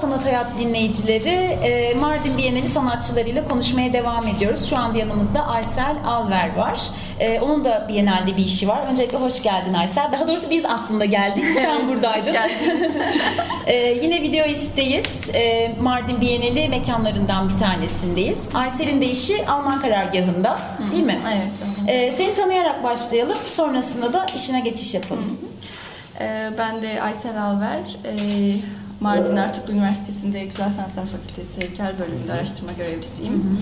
Sanat Hayat dinleyicileri. E, Mardin Bienali sanatçılarıyla konuşmaya devam ediyoruz. Şu anda yanımızda Aysel Alver var. E, onun da Bienal'de bir işi var. Öncelikle hoş geldin Aysel. Daha doğrusu biz aslında geldik. Sen buradaydın. e, yine video isteyiz. Mardin Bienali mekanlarından bir tanesindeyiz. Aysel'in de işi Alman karargahında. Değil mi? Evet. Seni tanıyarak başlayalım. Sonrasında da işine geçiş yapalım. Ben de Aysel Alver. Mardin Ertuğrul Üniversitesi'nde Güzel Sanatlar Fakültesi Heykel Bölümünde araştırma görevlisiyim.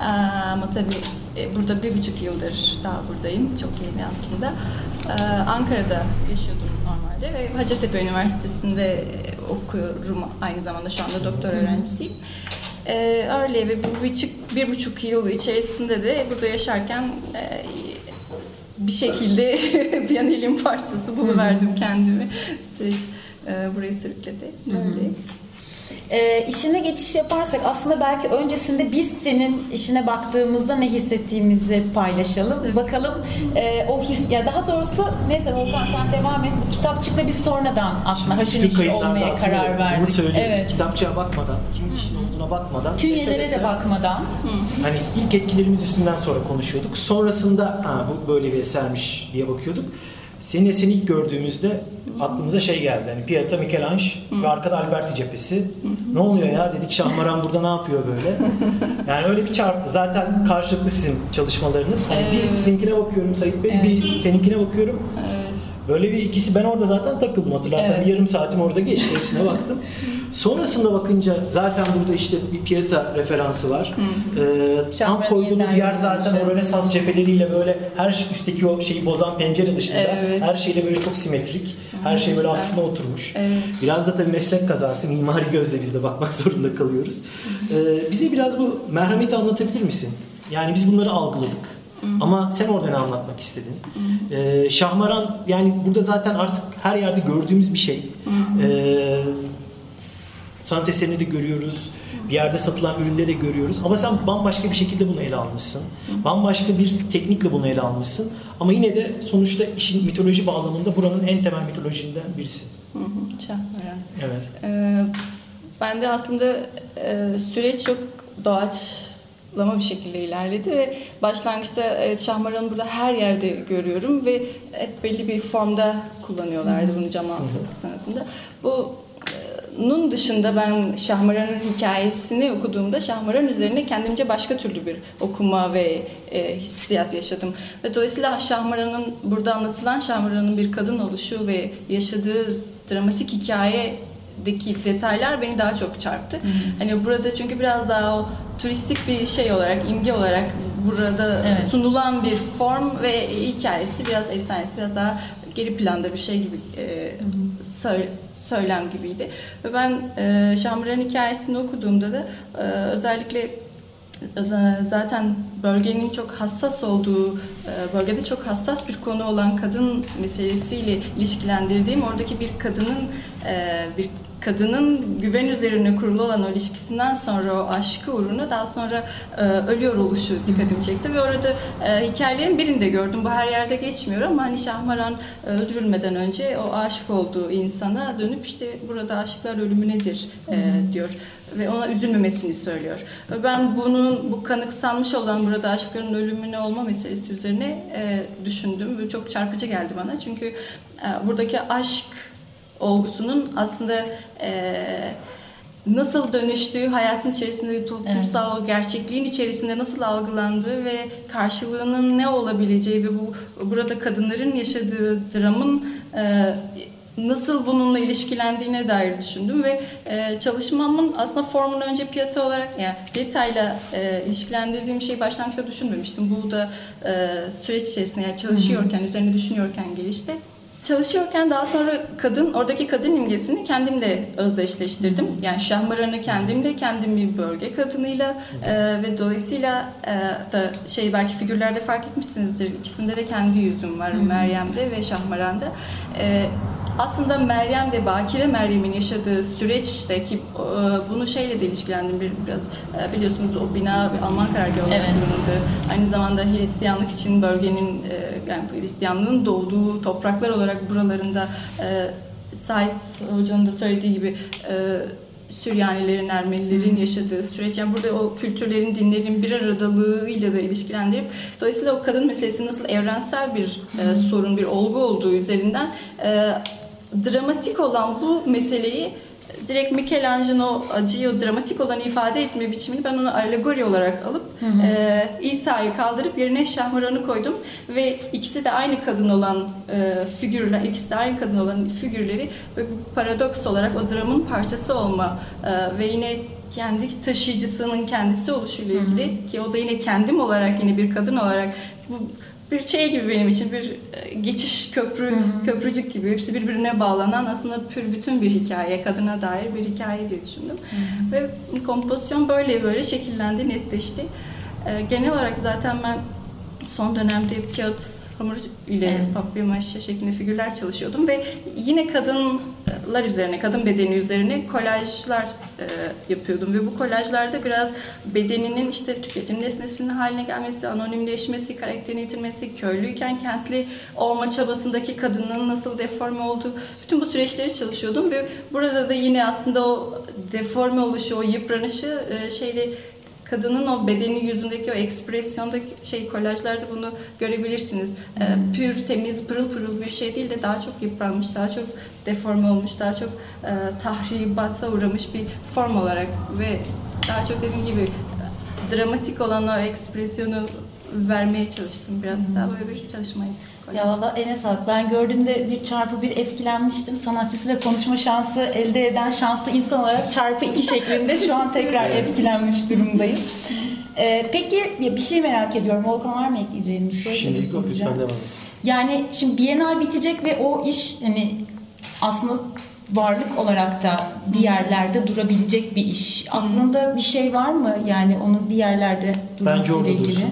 Ee, ama tabii e, burada bir buçuk yıldır daha buradayım. Çok yeni aslında. Ee, Ankara'da yaşıyordum normalde ve Hacettepe Üniversitesi'nde e, okuyorum aynı zamanda şu anda doktor öğrencisiyim. Ee, öyle ve bu bir buçuk, bir buçuk yıl içerisinde de burada yaşarken e, bir şekilde Biyanel'in parçası buluverdim kendimi. Süreç e, burayı sürükledi. Böyle. E, işine geçiş yaparsak aslında belki öncesinde biz senin işine baktığımızda ne hissettiğimizi paylaşalım. Bakalım e, o his ya daha doğrusu neyse Volkan sen devam et. Bu kitapçıkla biz sonradan aslında neşir kayıtlarda olmaya karar Bunu verdik. söylüyoruz. Evet. Biz kitapçıya bakmadan, kimin işin olduğuna bakmadan. Künyelere de bakmadan. Hani ilk etkilerimiz üstünden sonra konuşuyorduk. Sonrasında ha, bu böyle bir esermiş diye bakıyorduk. Senin eserini ilk gördüğümüzde aklımıza şey geldi. Hani Pieta Michelangelo ve arkada Alberti cephesi. Ne oluyor ya dedik Şahmaran burada ne yapıyor böyle? Yani öyle bir çarptı. Zaten karşılıklı sizin çalışmalarınız. Hani bir Evet. sizinkine bakıyorum Sayit Bey, bir seninkine bakıyorum. Evet. Böyle bir ikisi ben orada zaten takıldım hatırlarsan Evet. bir yarım saatim orada geçti hepsine baktım. Sonrasında bakınca zaten burada işte bir Pieta referansı var. Ee, tam koyduğunuz yer zaten o Rönesans cepheleriyle böyle her şey üstteki o şeyi bozan pencere dışında Evet. her şeyle böyle çok simetrik. Her şey böyle aksine oturmuş. Evet. Biraz da tabii meslek kazası, mimari gözle biz de bakmak zorunda kalıyoruz. Ee, bize biraz bu merhameti anlatabilir misin? Yani biz bunları algıladık. Ama sen orada ne anlatmak istedin? Ee, Şahmaran yani burada zaten artık her yerde gördüğümüz bir şey. Ee, sanat eserini de görüyoruz. Bir yerde satılan ürünleri de görüyoruz. Ama sen bambaşka bir şekilde bunu ele almışsın. Bambaşka bir teknikle bunu ele almışsın. Ama yine de sonuçta işin mitoloji bağlamında buranın en temel mitolojinden birisi. Hı hı, Şahmeran. Evet. Ee, ben de aslında e, süreç çok doğaçlama bir şekilde ilerledi ve başlangıçta evet, Şahmaran'ı burada her yerde görüyorum ve hep belli bir formda kullanıyorlardı bunu cam altı sanatında. Bu nun dışında ben Şahmaran'ın hikayesini okuduğumda Şahmaran üzerine kendimce başka türlü bir okuma ve e, hissiyat yaşadım. Ve dolayısıyla Şahmaran'ın burada anlatılan Şahmaran'ın bir kadın oluşu ve yaşadığı dramatik hikaye deki detaylar beni daha çok çarptı. Hani burada çünkü biraz daha o turistik bir şey olarak, imge olarak burada Evet. sunulan bir form ve hikayesi biraz efsanesi, biraz daha geri planda bir şey gibi e, söyle- söylem gibiydi. Ve ben e, Şamran'ın hikayesini okuduğumda da e, özellikle z- zaten bölgenin çok hassas olduğu, e, bölgede çok hassas bir konu olan kadın meselesiyle ilişkilendirdiğim oradaki bir kadının e, bir kadının güven üzerine kurulu olan o ilişkisinden sonra o aşkı uğruna daha sonra e, ölüyor oluşu dikkatimi çekti ve orada e, hikayelerin birinde gördüm. Bu her yerde geçmiyor ama hani Şahmaran e, öldürülmeden önce o aşık olduğu insana dönüp işte burada aşıklar ölümü nedir e, diyor ve ona üzülmemesini söylüyor. Ben bunun bu kanıksanmış olan burada aşkların ölümüne olma meselesi üzerine e, düşündüm ve çok çarpıcı geldi bana. Çünkü e, buradaki aşk olgusunun aslında e, nasıl döndüğü, hayatın içerisinde toplumsal gerçekliğin içerisinde nasıl algılandığı ve karşılığının ne olabileceği ve bu burada kadınların yaşadığı dramın e, nasıl bununla ilişkilendiğine dair düşündüm ve e, çalışmamın aslında formunu önce piyata olarak yani Piata'yla e, ilişkilendirdiğim şeyi başlangıçta düşünmemiştim. Bu da e, süreç içerisinde yani çalışıyorken, üzerine düşünüyorken gelişti. Çalışıyorken daha sonra kadın, oradaki kadın imgesini kendimle özdeşleştirdim. Yani Şahmaran'ı kendimle, kendim bir bölge kadınıyla e, ve dolayısıyla e, da şey belki figürlerde fark etmişsinizdir. İkisinde de kendi yüzüm var. Meryem'de ve Şahmaran'da. E, aslında Meryem de Bakire Meryem'in yaşadığı süreçteki e, bunu şeyle de ilişkilendim bir, biraz. E, biliyorsunuz o bina Alman karargahı olarak Evet. kullanıldı. Aynı zamanda Hristiyanlık için bölgenin e, yani Hristiyanlığın doğduğu topraklar olarak buralarında Sait Hoca'nın da söylediği gibi Süryanilerin, Ermenilerin yaşadığı süreç. Yani burada o kültürlerin, dinlerin bir aradalığıyla da ilişkilendirip dolayısıyla o kadın meselesi nasıl evrensel bir e, sorun, bir olgu olduğu üzerinden e, dramatik olan bu meseleyi direkt Michelangelo acıyı dramatik olan ifade etme biçimini ben onu alegori olarak alıp e, İsa'yı kaldırıp yerine Şahmaran'ı koydum. Ve ikisi de aynı kadın olan e, figürler, ikisi de aynı kadın olan figürleri ve bu paradoks olarak o dramın parçası olma e, ve yine kendi taşıyıcısının kendisi oluşuyla ilgili ki o da yine kendim olarak yine bir kadın olarak bu bir şey gibi benim için bir e, geçiş köprü köprücük gibi. Hepsi birbirine bağlanan aslında pür bütün bir hikaye kadına dair bir hikaye diye düşündüm. Ve kompozisyon böyle böyle şekillendi netleşti. E, genel olarak zaten ben son dönemde hep kağıt hamur ile Evet. papyamaşe şeklinde figürler çalışıyordum ve yine kadınlar üzerine, kadın bedeni üzerine kolajlar e, yapıyordum ve bu kolajlarda biraz bedeninin işte tüketim nesnesinin haline gelmesi, anonimleşmesi, karakterini yitirmesi, köylüyken kentli olma çabasındaki kadının nasıl deforme olduğu, bütün bu süreçleri çalışıyordum ve burada da yine aslında o deforme oluşu, o yıpranışı e, şeyde kadının o bedeni yüzündeki o ekspresyondaki şey kolajlarda bunu görebilirsiniz. Ee, pür, temiz, pırıl pırıl bir şey değil de daha çok yıpranmış, daha çok deforme olmuş, daha çok e, tahribata uğramış bir form olarak ve daha çok dediğim gibi e, dramatik olan o ekspresyonu vermeye çalıştım. Biraz daha böyle bir çalışmaydı. Ya valla eline sağlık. Ben gördüğümde bir çarpı bir etkilenmiştim. Sanatçısıyla konuşma şansı elde eden şanslı insan olarak çarpı iki şeklinde şu an tekrar etkilenmiş durumdayım. Ee, peki bir şey merak ediyorum. Volkan var mı ekleyeceğin bir şey? Şimdi lütfen devam et. Yani şimdi Bienal bitecek ve o iş hani aslında varlık olarak da bir yerlerde durabilecek bir iş. Aklında bir şey var mı? Yani onun bir yerlerde durmasıyla orada ilgili. dursun.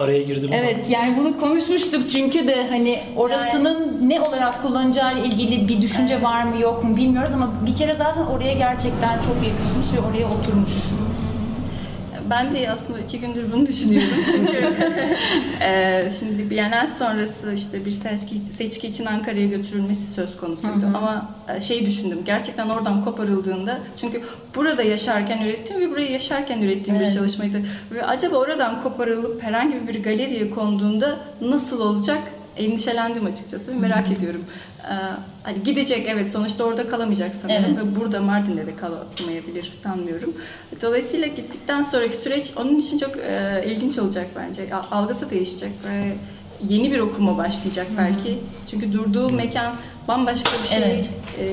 Araya girdim ama. Evet yani bunu konuşmuştuk çünkü de hani orasının ne olarak kullanacağı ile ilgili bir düşünce var mı yok mu bilmiyoruz ama bir kere zaten oraya gerçekten çok yakışmış ve oraya oturmuş. Ben de aslında iki gündür bunu düşünüyorum. Çünkü eee, şimdi Bienal sonrası işte bir seçki, seçki için Ankara'ya götürülmesi söz konusuydu. Ama e, şey düşündüm gerçekten oradan koparıldığında çünkü burada yaşarken ürettiğim ve burayı yaşarken ürettiğim Evet. bir çalışmaydı. Ve acaba oradan koparılıp herhangi bir galeriye konduğunda nasıl olacak? Endişelendim açıkçası ve merak ediyorum. Eee, hani gidecek evet sonuçta orada kalamayacak sanırım Evet. ve burada Mardin'de de kalamayabilir sanmıyorum. Dolayısıyla gittikten sonraki süreç onun için çok e, ilginç olacak bence. Algısı değişecek ve yeni bir okuma başlayacak belki. Çünkü durduğu mekan bambaşka bir şey. Evet. e,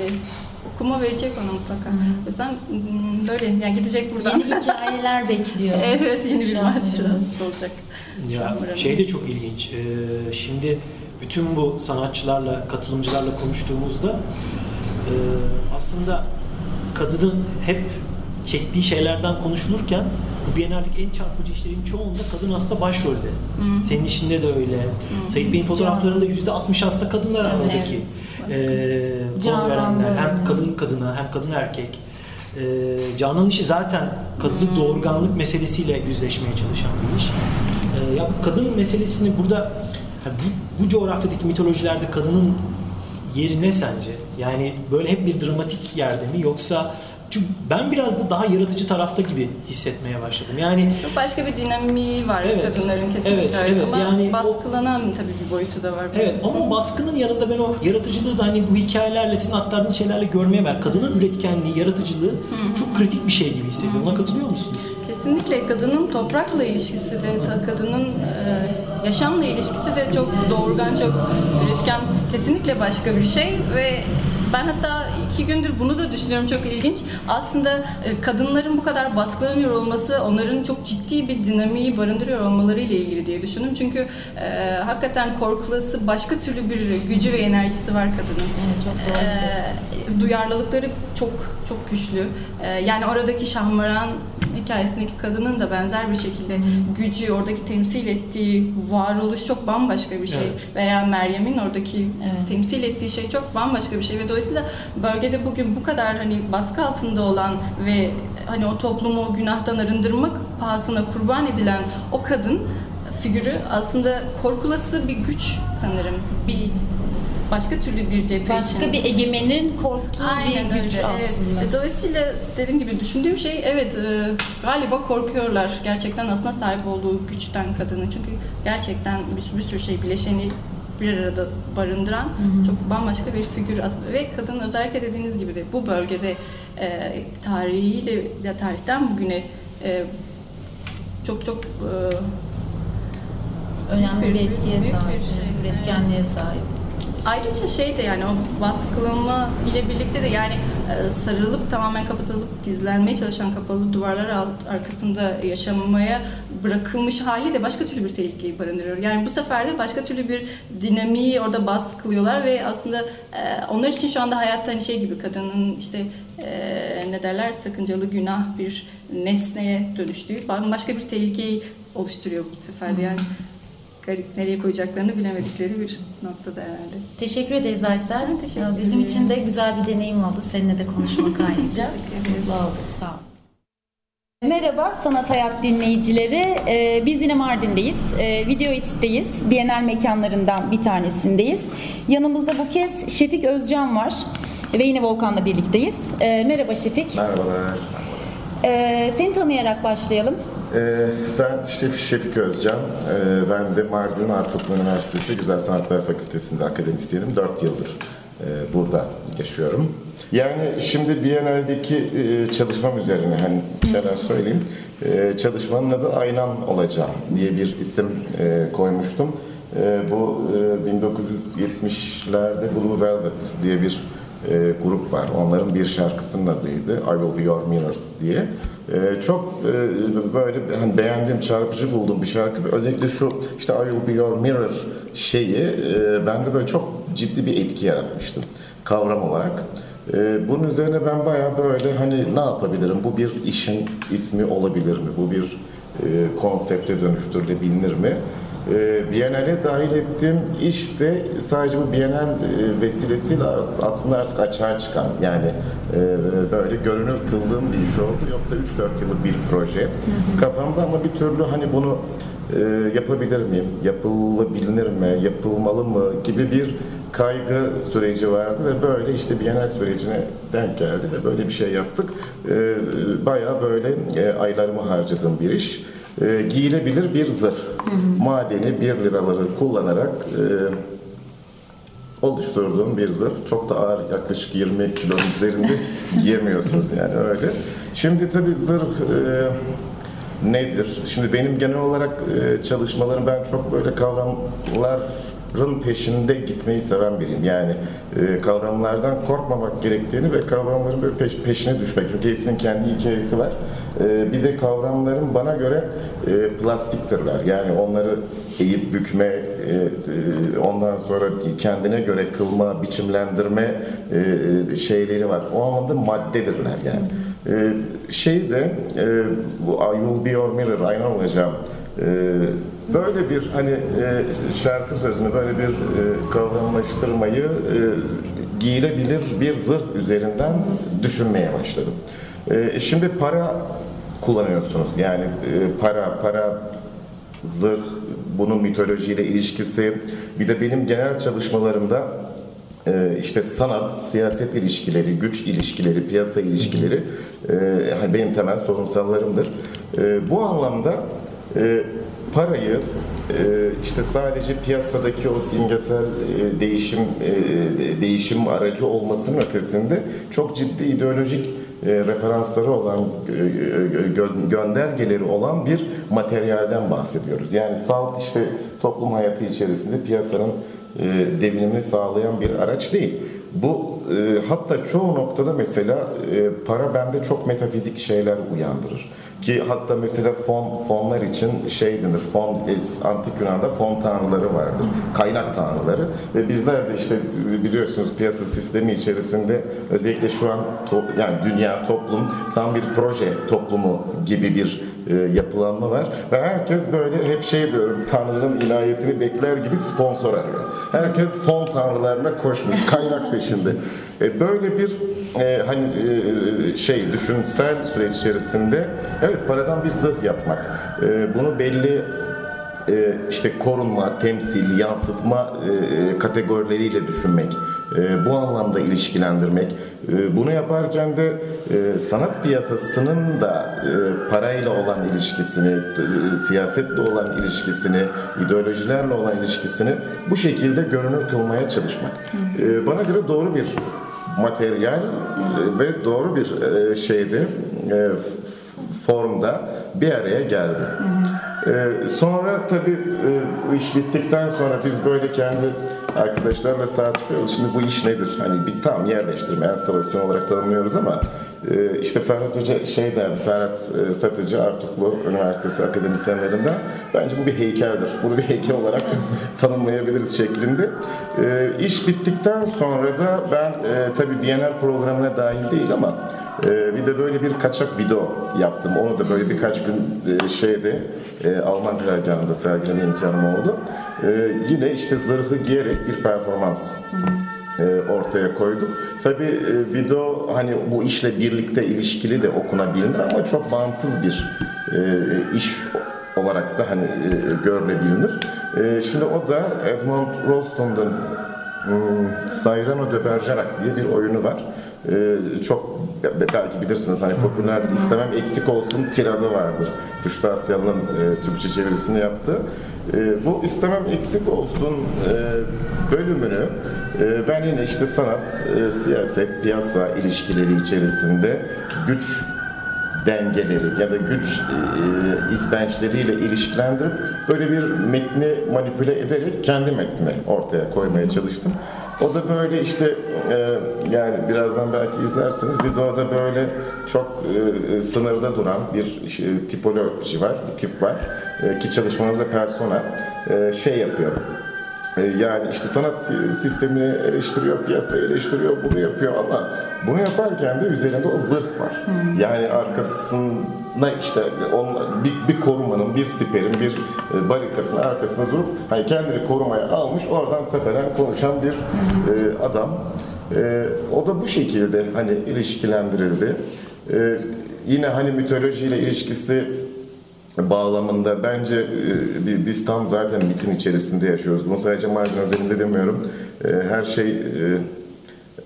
okuma verecek ona mutlaka. O yüzden mm, böyle yani gidecek buradan. Yeni hikayeler bekliyor. evet yeni bir macerası olacak. Ya şey de çok ilginç. Ee, şimdi bütün bu sanatçılarla, katılımcılarla konuştuğumuzda e, aslında kadının hep çektiği şeylerden konuşulurken bu Biennale'deki en çarpıcı işlerin çoğunda kadın aslında başrolde. Senin işinde de öyle. Sait Bey'in fotoğraflarında %60 aslında kadınlar var oradaki. Ee, poz verenler. Hem kadın kadına hem kadın erkek. Ee, Canan'ın işi zaten kadınlık doğurganlık meselesiyle yüzleşmeye çalışan bir iş. Ee, ya kadın meselesini burada bu, bu coğrafyadaki mitolojilerde kadının yeri ne sence? Yani böyle hep bir dramatik yerde mi yoksa çünkü ben biraz da daha yaratıcı tarafta gibi hissetmeye başladım. Yani başka bir dinamiği var Evet. kadınların kesinlikle Evet, evet. ama Yani o- baskılanan tabii bir boyutu da var. Evet ama o baskının yanında ben o yaratıcılığı da hani bu hikayelerle sizin aktardığınız şeylerle görmeye ver. Kadının üretkenliği, yaratıcılığı çok kritik bir şey gibi hissediyorum. Ona katılıyor musunuz? Kesinlikle kadının toprakla ilişkisi de, kadının e, yaşamla ilişkisi de çok doğurgan, çok üretken, kesinlikle başka bir şey ve ben hatta iki gündür bunu da düşünüyorum çok ilginç. Aslında e, kadınların bu kadar baskılanıyor olması onların çok ciddi bir dinamiği barındırıyor olmaları ile ilgili diye düşündüm. Çünkü e, hakikaten korkulası başka türlü bir gücü ve enerjisi var kadının. Evet, çok doğru. Ee, duyarlılıkları çok çok güçlü. Ee, yani oradaki Şahmaran hikayesindeki kadının da benzer bir şekilde gücü, oradaki temsil ettiği varoluş çok bambaşka bir şey. Evet. Veya Meryem'in oradaki Evet. temsil ettiği şey çok bambaşka bir şey ve dolayısıyla bölgede bugün bu kadar hani baskı altında olan ve hani o toplumu o günahtan arındırmak pahasına kurban edilen o kadın figürü aslında korkulası bir güç sanırım. Bir başka türlü bir cephe için. Başka bir egemenin korktuğu Aynen bir güç öyle, aslında. Evet. Dolayısıyla dediğim gibi düşündüğüm şey evet e, galiba korkuyorlar gerçekten aslında sahip olduğu güçten kadının. Çünkü gerçekten bir, bir sürü şey bileşeni bir arada barındıran çok bambaşka bir figür aslında ve kadın özellikle dediğiniz gibi de bu bölgede e, tarihiyle ya tarihten bugüne e, çok çok e, Önemli bir büyük etkiye büyük bir sahip, şey. üretkenliğe sahip. Ayrıca şey de yani o baskılama ile birlikte de yani e, sarılıp tamamen kapatılıp gizlenmeye çalışan kapalı duvarlar alt- arkasında yaşamaya bırakılmış hali de başka türlü bir tehlikeyi barındırıyor. Yani bu sefer de başka türlü bir dinamiği orada baskılıyorlar ve aslında e, onlar için şu anda hayatta hani şey gibi kadının işte e, ne derler sakıncalı günah bir nesneye dönüştüğü bambaşka bir tehlikeyi oluşturuyor bu sefer de yani garip nereye koyacaklarını bilemedikleri bir noktada herhalde. Teşekkür ederiz Aysel. Ben teşekkür Ee, Bizim ederim. için de güzel bir deneyim oldu. Seninle de konuşmak ayrıca. Teşekkür ederim. Mutlu olduk. Sağ ol. Merhaba Sanat Hayat dinleyicileri. Ee, biz yine Mardin'deyiz. Ee, Videoist'teyiz. Bienal mekanlarından bir tanesindeyiz. Yanımızda bu kez Şefik Özcan var. Ve yine Volkan'la birlikteyiz. Ee, merhaba Şefik. Merhabalar. Ee, seni tanıyarak başlayalım. Ee, ben Şef, Şefik Özcan. Ee, ben de Mardin Artuklu Üniversitesi Güzel Sanatlar Fakültesi'nde akademisyenim. 4 yıldır e, burada yaşıyorum. Yani şimdi Biennale'deki e, çalışmam üzerine hani şeyler söyleyeyim. E, çalışmanın adı Aynan Olacağım diye bir isim e, koymuştum. Bu e, 1970'lerde Blue Velvet diye bir e, grup var. Onların bir şarkısının adıydı. I Will Be Your Mirrors diye. E, çok e, böyle hani beğendiğim, çarpıcı bulduğum bir şarkı. Özellikle şu işte I Will Be Your Mirror şeyi e, bende böyle çok ciddi bir etki yaratmıştı kavram olarak. E, bunun üzerine ben bayağı böyle hani ne yapabilirim? Bu bir işin ismi olabilir mi? Bu bir e, konsepte dönüştürülebilir mi? E, Biennale dahil ettiğim iş de sadece bu Biennale vesilesiyle as- aslında artık açığa çıkan yani e, böyle görünür kıldığım bir iş oldu. Yoksa 3-4 yıllık bir proje kafamda ama bir türlü hani bunu e, yapabilir miyim, yapılabilir mi, yapılmalı mı gibi bir kaygı süreci vardı ve böyle işte Biennale sürecine denk geldi ve böyle bir şey yaptık. E, bayağı böyle e, aylarımı harcadığım bir iş. E, giyilebilir bir zırh. Madeni 1 liraları kullanarak e, oluşturduğum bir zırh. Çok da ağır, yaklaşık 20 kilonun üzerinde giyemiyorsunuz yani öyle. Şimdi tabii zırh e, nedir? Şimdi benim genel olarak e, çalışmalarım ben çok böyle kavramların peşinde gitmeyi seven biriyim. Yani e, kavramlardan korkmamak gerektiğini ve kavramların böyle peş- peşine düşmek. Çünkü hepsinin kendi hikayesi var. E, bir de kavramların bana göre e, plastiktirler. Yani onları eğip bükme, e, e, ondan sonra kendine göre kılma, biçimlendirme e, şeyleri var. O anlamda maddedirler yani. E, şey de e, bu I will be your mirror, ayna olacağım. E, böyle bir hani e, şarkı sözünü böyle bir e, kavramlaştırmayı e, giyilebilir bir zırh üzerinden düşünmeye başladım. E, şimdi para kullanıyorsunuz. Yani e, para, para zırh, bunun mitolojiyle ilişkisi, bir de benim genel çalışmalarımda e, işte sanat, siyaset ilişkileri, güç ilişkileri, piyasa ilişkileri e, hani benim temel sorunsallarımdır. E, bu anlamda e, parayı e, işte sadece piyasadaki o simgesel e, değişim e, de- değişim aracı olmasının ötesinde çok ciddi ideolojik e, referansları olan, e, e, gö- göndergeleri olan bir materyalden bahsediyoruz. Yani salt işte toplum hayatı içerisinde piyasanın e, devinimini sağlayan bir araç değil. Bu e, hatta çoğu noktada mesela e, para bende çok metafizik şeyler uyandırır. Ki hatta mesela fon fonlar için şey denir, fon es- antik Yunan'da fon tanrıları vardır. Kaynak tanrıları ve bizler de işte biliyorsunuz piyasa sistemi içerisinde özellikle şu an to- yani dünya toplum tam bir proje toplumu gibi bir e, yapılanma var ve herkes böyle hep şey diyorum Tanrı'nın inayetini bekler gibi sponsor arıyor. Herkes fon tanrılarına koşmuş, kaynak peşinde. E, böyle bir e, hani e, şey düşünsel süreç içerisinde evet paradan bir zırh yapmak. E, bunu belli e, işte korunma, temsil, yansıtma e, kategorileriyle düşünmek, e, bu anlamda ilişkilendirmek. E, bunu yaparken de e, sanat piyasasının da e, parayla olan ilişkisini, e, siyasetle olan ilişkisini, ideolojilerle olan ilişkisini bu şekilde görünür kılmaya çalışmak. E, bana göre doğru bir materyal ve doğru bir şeyde e, formda bir araya geldi. Ee, sonra tabii iş bittikten sonra biz böyle kendi arkadaşlarla tartışıyoruz. Şimdi bu iş nedir? Hani bir tam yerleştirme, enstalasyon olarak tanımlıyoruz ama e, işte Ferhat Hoca şey derdi, Ferhat e, Satıcı Artuklu Üniversitesi akademisyenlerinden bence bu bir heykeldir. Bunu bir heykel olarak tanımlayabiliriz şeklinde. E, iş bittikten sonra da ben e, tabii Bienal programına dahil değil ama ee, bir de böyle bir kaçak video yaptım. Onu da böyle birkaç gün e, şeyde e, Alman dergahında sergileme imkanım oldu. Ee, yine işte zırhı giyerek bir performans e, ortaya koydum. Tabii e, video hani bu işle birlikte ilişkili de okunabilir ama çok bağımsız bir e, iş olarak da hani e, görülebilir. E, şimdi o da Edmond Rostan'ın Hmm, Cyrano de Bergerac diye bir oyunu var. Ee, çok belki bilirsiniz hani popülerdir. İstemem eksik olsun tiradı vardır. Kuşlu Asyalı'nın e, Türkçe çevirisini yaptı. E, bu istemem eksik olsun e, bölümünü e, ben yine işte sanat, e, siyaset, piyasa ilişkileri içerisinde güç dengeleri ya da güç e, istençleriyle ilişkilendirip böyle bir metni manipüle ederek kendi metnimi ortaya koymaya çalıştım. O da böyle işte e, yani birazdan belki izlersiniz videoda böyle çok e, sınırda duran bir şey, tipoloji var, bir tip var e, ki çalışmanızda persona e, şey yapıyor. E, Yani işte sanat sistemini eleştiriyor, piyasayı eleştiriyor, bunu yapıyor ama bunu yaparken de üzerinde o zırh var. Yani arkasına işte bir, bir korumanın, bir siperin, bir e, barikatın arkasında durup hani kendini korumaya almış, oradan tepeden konuşan bir e, adam. E, o da bu şekilde hani ilişkilendirildi. E, yine hani mitolojiyle ilişkisi bağlamında bence e, bi- biz tam zaten mitin içerisinde yaşıyoruz. Bunu sadece Mardin özelinde demiyorum. E, Her şey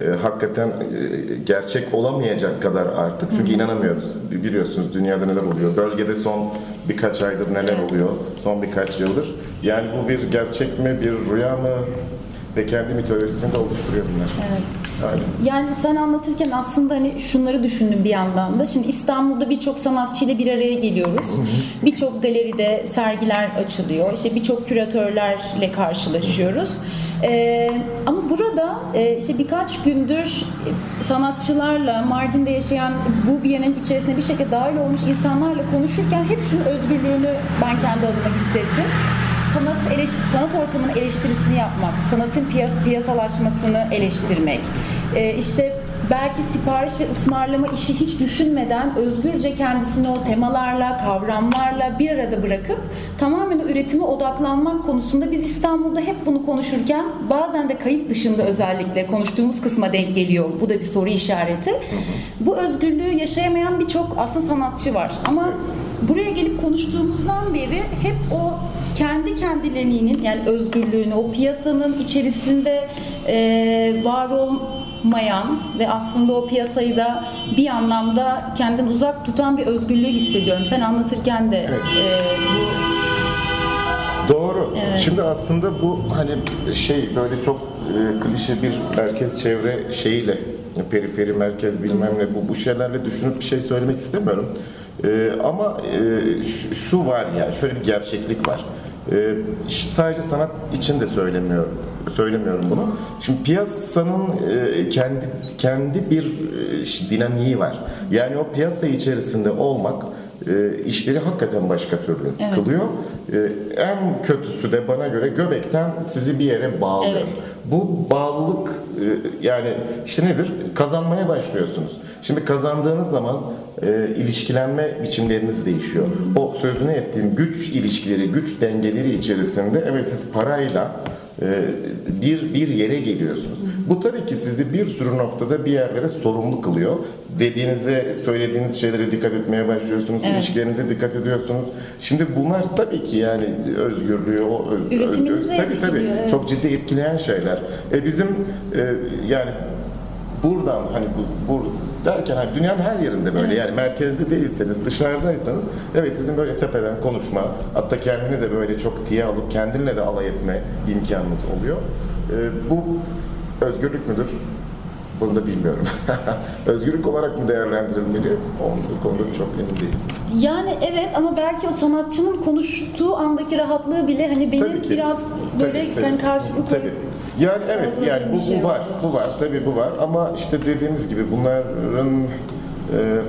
e, hakikaten e, gerçek olamayacak kadar artık. Çünkü inanamıyoruz. Bi- Biliyorsunuz dünyada neler oluyor. Bölgede son birkaç aydır neler oluyor. Son birkaç yıldır. Yani bu bir gerçek mi, bir rüya mı? Ve kendi mitolojisini de oluşturuyor bunlar. Evet. Aynen. Yani sen anlatırken aslında hani şunları düşündüm bir yandan da. Şimdi İstanbul'da birçok sanatçıyla bir araya geliyoruz. Birçok galeride sergiler açılıyor. İşte birçok küratörlerle karşılaşıyoruz. Ee, ama burada e, işte birkaç gündür sanatçılarla Mardin'de yaşayan bu Biennial'in içerisine bir şekilde dahil olmuş insanlarla konuşurken hep şunun özgürlüğünü ben kendi adıma hissettim sanat eleş sanat ortamının eleştirisini yapmak, sanatın piyas- piyasalaşmasını eleştirmek, e, işte belki sipariş ve ısmarlama işi hiç düşünmeden özgürce kendisini o temalarla, kavramlarla bir arada bırakıp tamamen üretime odaklanmak konusunda biz İstanbul'da hep bunu konuşurken bazen de kayıt dışında özellikle konuştuğumuz kısma denk geliyor. Bu da bir soru işareti. Bu özgürlüğü yaşayamayan birçok aslında sanatçı var. Ama buraya gelip konuştuğumuzdan beri hep o kendi kendilerinin yani özgürlüğünü, o piyasanın içerisinde e, var olmayan ve aslında o piyasayı da bir anlamda kendinden uzak tutan bir özgürlüğü hissediyorum. Sen anlatırken de Evet. e, bu Doğru. Şimdi aslında bu hani şey böyle çok e, klişe bir merkez çevre şeyiyle periferi, merkez bilmem ne bu, bu şeylerle düşünüp bir şey söylemek istemiyorum. E, ama e, şu, şu var yani şöyle bir gerçeklik var. E, sadece sanat için de söylemiyorum söylemiyorum bunu. Şimdi piyasanın e, kendi kendi bir e, dinamiği var. Yani o piyasa içerisinde olmak e, işleri hakikaten başka türlü Evet. kılıyor. E, en kötüsü de bana göre göbekten sizi bir yere bağlıyor. Evet. Bu bağlılık e, yani işte nedir? Kazanmaya başlıyorsunuz. Şimdi kazandığınız zaman e, ilişkilenme biçimleriniz değişiyor. O sözünü ettiğim güç ilişkileri, güç dengeleri içerisinde evet siz parayla e, bir bir yere geliyorsunuz. Bu tabii ki sizi bir sürü noktada bir yerlere sorumlu kılıyor. Dediğinize, söylediğiniz şeylere dikkat etmeye başlıyorsunuz. Evet. ilişkilerinize dikkat ediyorsunuz. Şimdi bunlar tabii ki yani özgürlüğü, o öz, öz, tabii tabii evet. çok ciddi etkileyen şeyler. E bizim e, yani buradan hani bu, bu derken hani dünyanın her yerinde böyle yani merkezde değilseniz dışarıdaysanız evet sizin böyle tepeden konuşma hatta kendini de böyle çok tiye alıp kendinle de alay etme imkanınız oluyor. E, bu özgürlük müdür? Bunu da bilmiyorum. Özgürlük olarak mı değerlendirilmeli? O konuda çok emin değilim. Yani evet ama belki o sanatçının konuştuğu andaki rahatlığı bile hani benim biraz böyle Tabii, tabii. hani karşılıklı Tabii. Yani evet yani bu, bir şey bu var, var. bu var, tabii bu var ama işte dediğimiz gibi bunların e,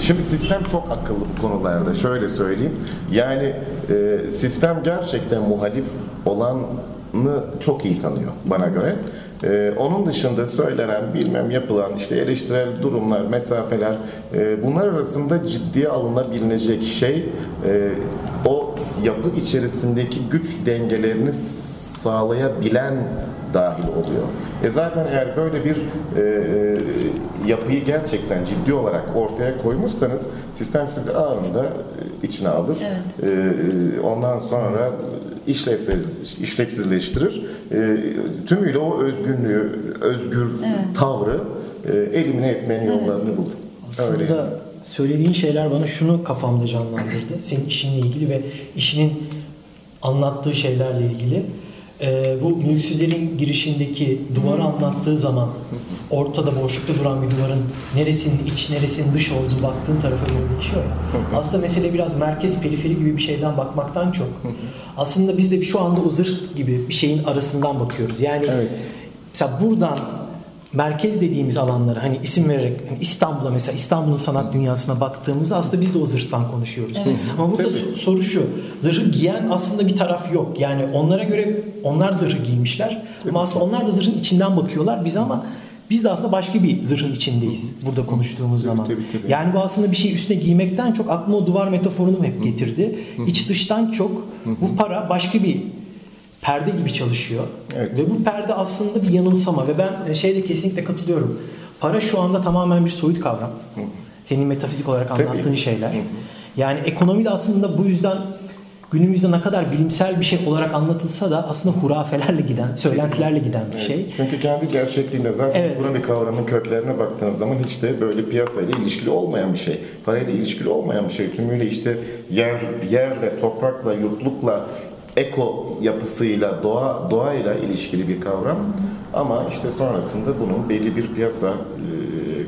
şimdi sistem çok akıllı bu konularda. Şöyle söyleyeyim. Yani e, sistem gerçekten muhalif olanı çok iyi tanıyor bana göre. E, onun dışında söylenen, bilmem yapılan işte eleştirel durumlar, mesafeler e, bunlar arasında ciddiye alınabilecek şey e, o yapı içerisindeki güç dengelerini sağlayabilen dahil oluyor. E zaten eğer böyle bir e, e, yapıyı gerçekten ciddi olarak ortaya koymuşsanız sistem sizi anında içine alır. Evet. E, e, ondan sonra işlevsiz, işlevsizleştirir. E, tümüyle o özgünlüğü, özgür tavrı e, elimine etmenin yollarını bulur. Aslında Öyle yani. söylediğin şeyler bana şunu kafamda canlandırdı. Senin işinle ilgili ve işinin anlattığı şeylerle ilgili. Ee, bu mülksüzlerin girişindeki duvarı anlattığı zaman ortada boşlukta duran bir duvarın neresinin iç neresinin dış olduğu baktığın tarafa göre değişiyor ya. Aslında mesele biraz merkez periferi gibi bir şeyden bakmaktan çok. Aslında biz de şu anda o zırt gibi bir şeyin arasından bakıyoruz. Yani Evet. mesela buradan merkez dediğimiz alanlara hani isim vererek hani İstanbul'a mesela İstanbul'un sanat dünyasına baktığımızda aslında biz de o zırhtan konuşuyoruz. Ama burada Tabii. so- soru şu. Zırhı giyen aslında bir taraf yok. Yani onlara göre onlar zırhı giymişler. Ama aslında onlar da zırhın içinden bakıyorlar biz ama biz de aslında başka bir zırhın içindeyiz burada konuştuğumuz zaman. tabii, tabii. Yani bu aslında bir şey üstüne giymekten çok aklıma o duvar metaforunu hep getirdi. İç dıştan çok bu para başka bir perde gibi çalışıyor. Evet. Ve bu perde aslında bir yanılsama ve ben şeyde kesinlikle katılıyorum. Para şu anda tamamen bir soyut kavram. Senin metafizik olarak Tabii. anlattığın şeyler. Yani ekonomi de aslında bu yüzden günümüzde ne kadar bilimsel bir şey olarak anlatılsa da aslında hurafelerle giden, söylentilerle giden bir Evet, şey. Çünkü kendi gerçekliğinde zaten Evet. buranın kavramın köklerine baktığınız zaman hiç de böyle piyasayla ilişkili olmayan bir şey. Parayla ilişkili olmayan bir şey. Tümüyle işte yer, yerle, toprakla, yutlukla, eko yapısıyla, doğa doğayla ilişkili bir kavram. Ama işte sonrasında bunun belli bir piyasa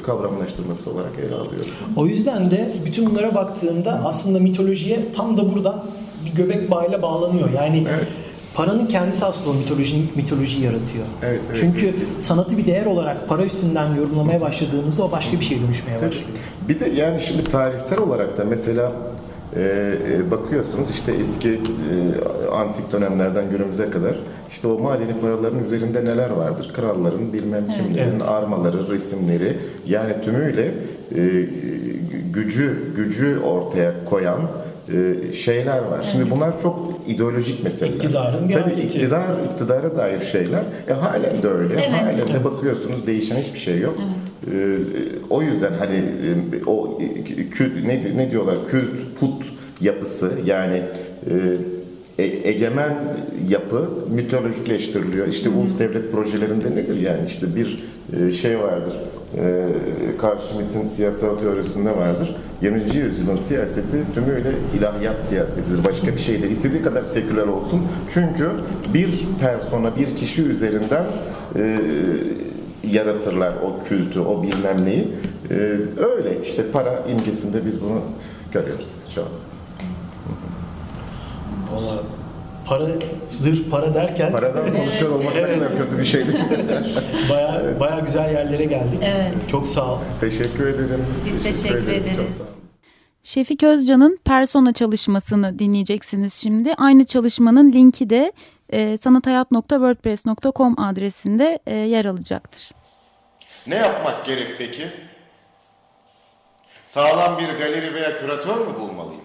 kavramlaştırması olarak ele alıyoruz. O yüzden de bütün bunlara baktığımda aslında mitolojiye tam da buradan bir göbek bağıyla bağlanıyor. Yani Evet. paranın kendisi aslında o mitoloji, mitolojiyi yaratıyor. Evet, evet, Çünkü evet. sanatı bir değer olarak para üstünden yorumlamaya başladığımızda o başka bir şeye dönüşmeye Tabii. başlıyor. Bir de yani şimdi tarihsel olarak da mesela e, e, bakıyorsunuz işte eski e, antik dönemlerden günümüze kadar işte o madeni paraların üzerinde neler vardır? Kralların bilmem kimlerin Evet. armaları, resimleri yani tümüyle e, gücü gücü ortaya koyan şeyler var. Şimdi bunlar çok ideolojik meseleler. İktidarın Tabii aleti. iktidar, iktidara dair şeyler. E, halen de öyle. Evet. Halen de bakıyorsunuz değişen hiçbir şey yok. Ee, o yüzden hani e, o e, kült, ne, ne diyorlar kült put yapısı yani e, e- egemen yapı mitolojikleştiriliyor. İşte ulus devlet projelerinde nedir yani işte bir e, şey vardır. E, Carl Schmitt'in siyasal teorisinde vardır. 20. yüzyılın siyaseti tümüyle ilahiyat siyasetidir. Başka bir şey değil. İstediği kadar seküler olsun. Çünkü bir persona, bir kişi üzerinden e, yaratırlar o kültü, o bilmem neyi. Ee, öyle işte para imgesinde biz bunu görüyoruz şu an. Para, zırh para derken Paradan konuşuyor olmak ne kadar kötü bir şey değil. baya, baya güzel yerlere geldik. Evet. Çok sağ ol. teşekkür ederim. Biz teşekkür. Çok ederiz. sağ olun. Şefik Özcan'ın Persona çalışmasını dinleyeceksiniz şimdi. Aynı çalışmanın linki de e, sanathayat.wordpress.com adresinde e, yer alacaktır. Ne yapmak gerek peki? Sağlam bir galeri veya küratör mü bulmalıyım?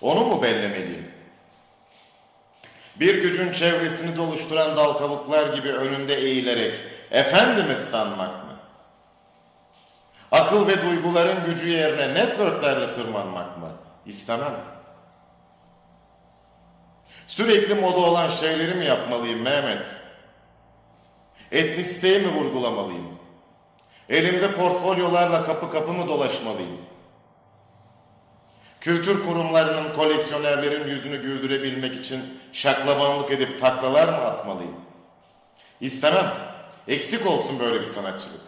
Onu mu bellemeliyim? Bir gücün çevresini doluşturan dal kavuklar gibi önünde eğilerek efendimiz sanmak mı? Akıl ve duyguların gücü yerine networklerle tırmanmak mı? İstemem. Sürekli moda olan şeyleri mi yapmalıyım Mehmet? Etnisiteyi mi vurgulamalıyım? Elimde portfolyolarla kapı kapı mı dolaşmalıyım? Kültür kurumlarının koleksiyonerlerin yüzünü güldürebilmek için şaklabanlık edip taklalar mı atmalıyım? İstemem. Eksik olsun böyle bir sanatçılık.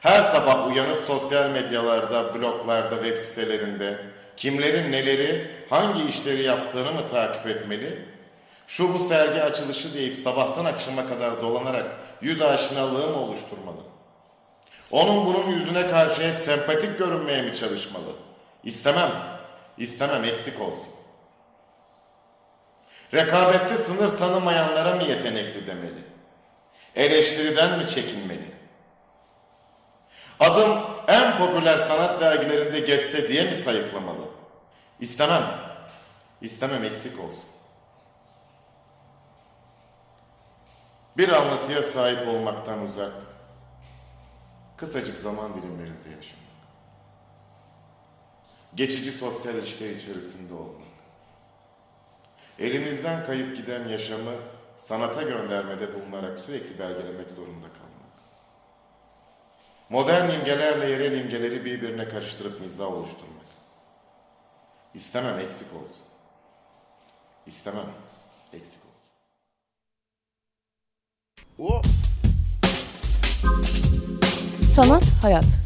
Her sabah uyanıp sosyal medyalarda, bloglarda, web sitelerinde kimlerin neleri, hangi işleri yaptığını mı takip etmeli? Şu bu sergi açılışı deyip sabahtan akşama kadar dolanarak yüz aşinalığı mı oluşturmalı? Onun bunun yüzüne karşı hep sempatik görünmeye mi çalışmalı? İstemem. İstemem eksik olsun. Rekabette sınır tanımayanlara mı yetenekli demeli? Eleştiriden mi çekinmeli? Adım en popüler sanat dergilerinde geçse diye mi sayıklamalı? İstemem. İstemem eksik olsun. Bir anlatıya sahip olmaktan uzak, kısacık zaman dilimlerinde yaşamak. Geçici sosyal ilişkiler içerisinde olmak. Elimizden kayıp giden yaşamı sanata göndermede bulunarak sürekli belgelemek zorunda kalmak. Modern imgelerle yerel imgeleri birbirine karıştırıp mizah oluşturmak. İstemem eksik olsun. İstemem eksik olsun. Sanat, hayat.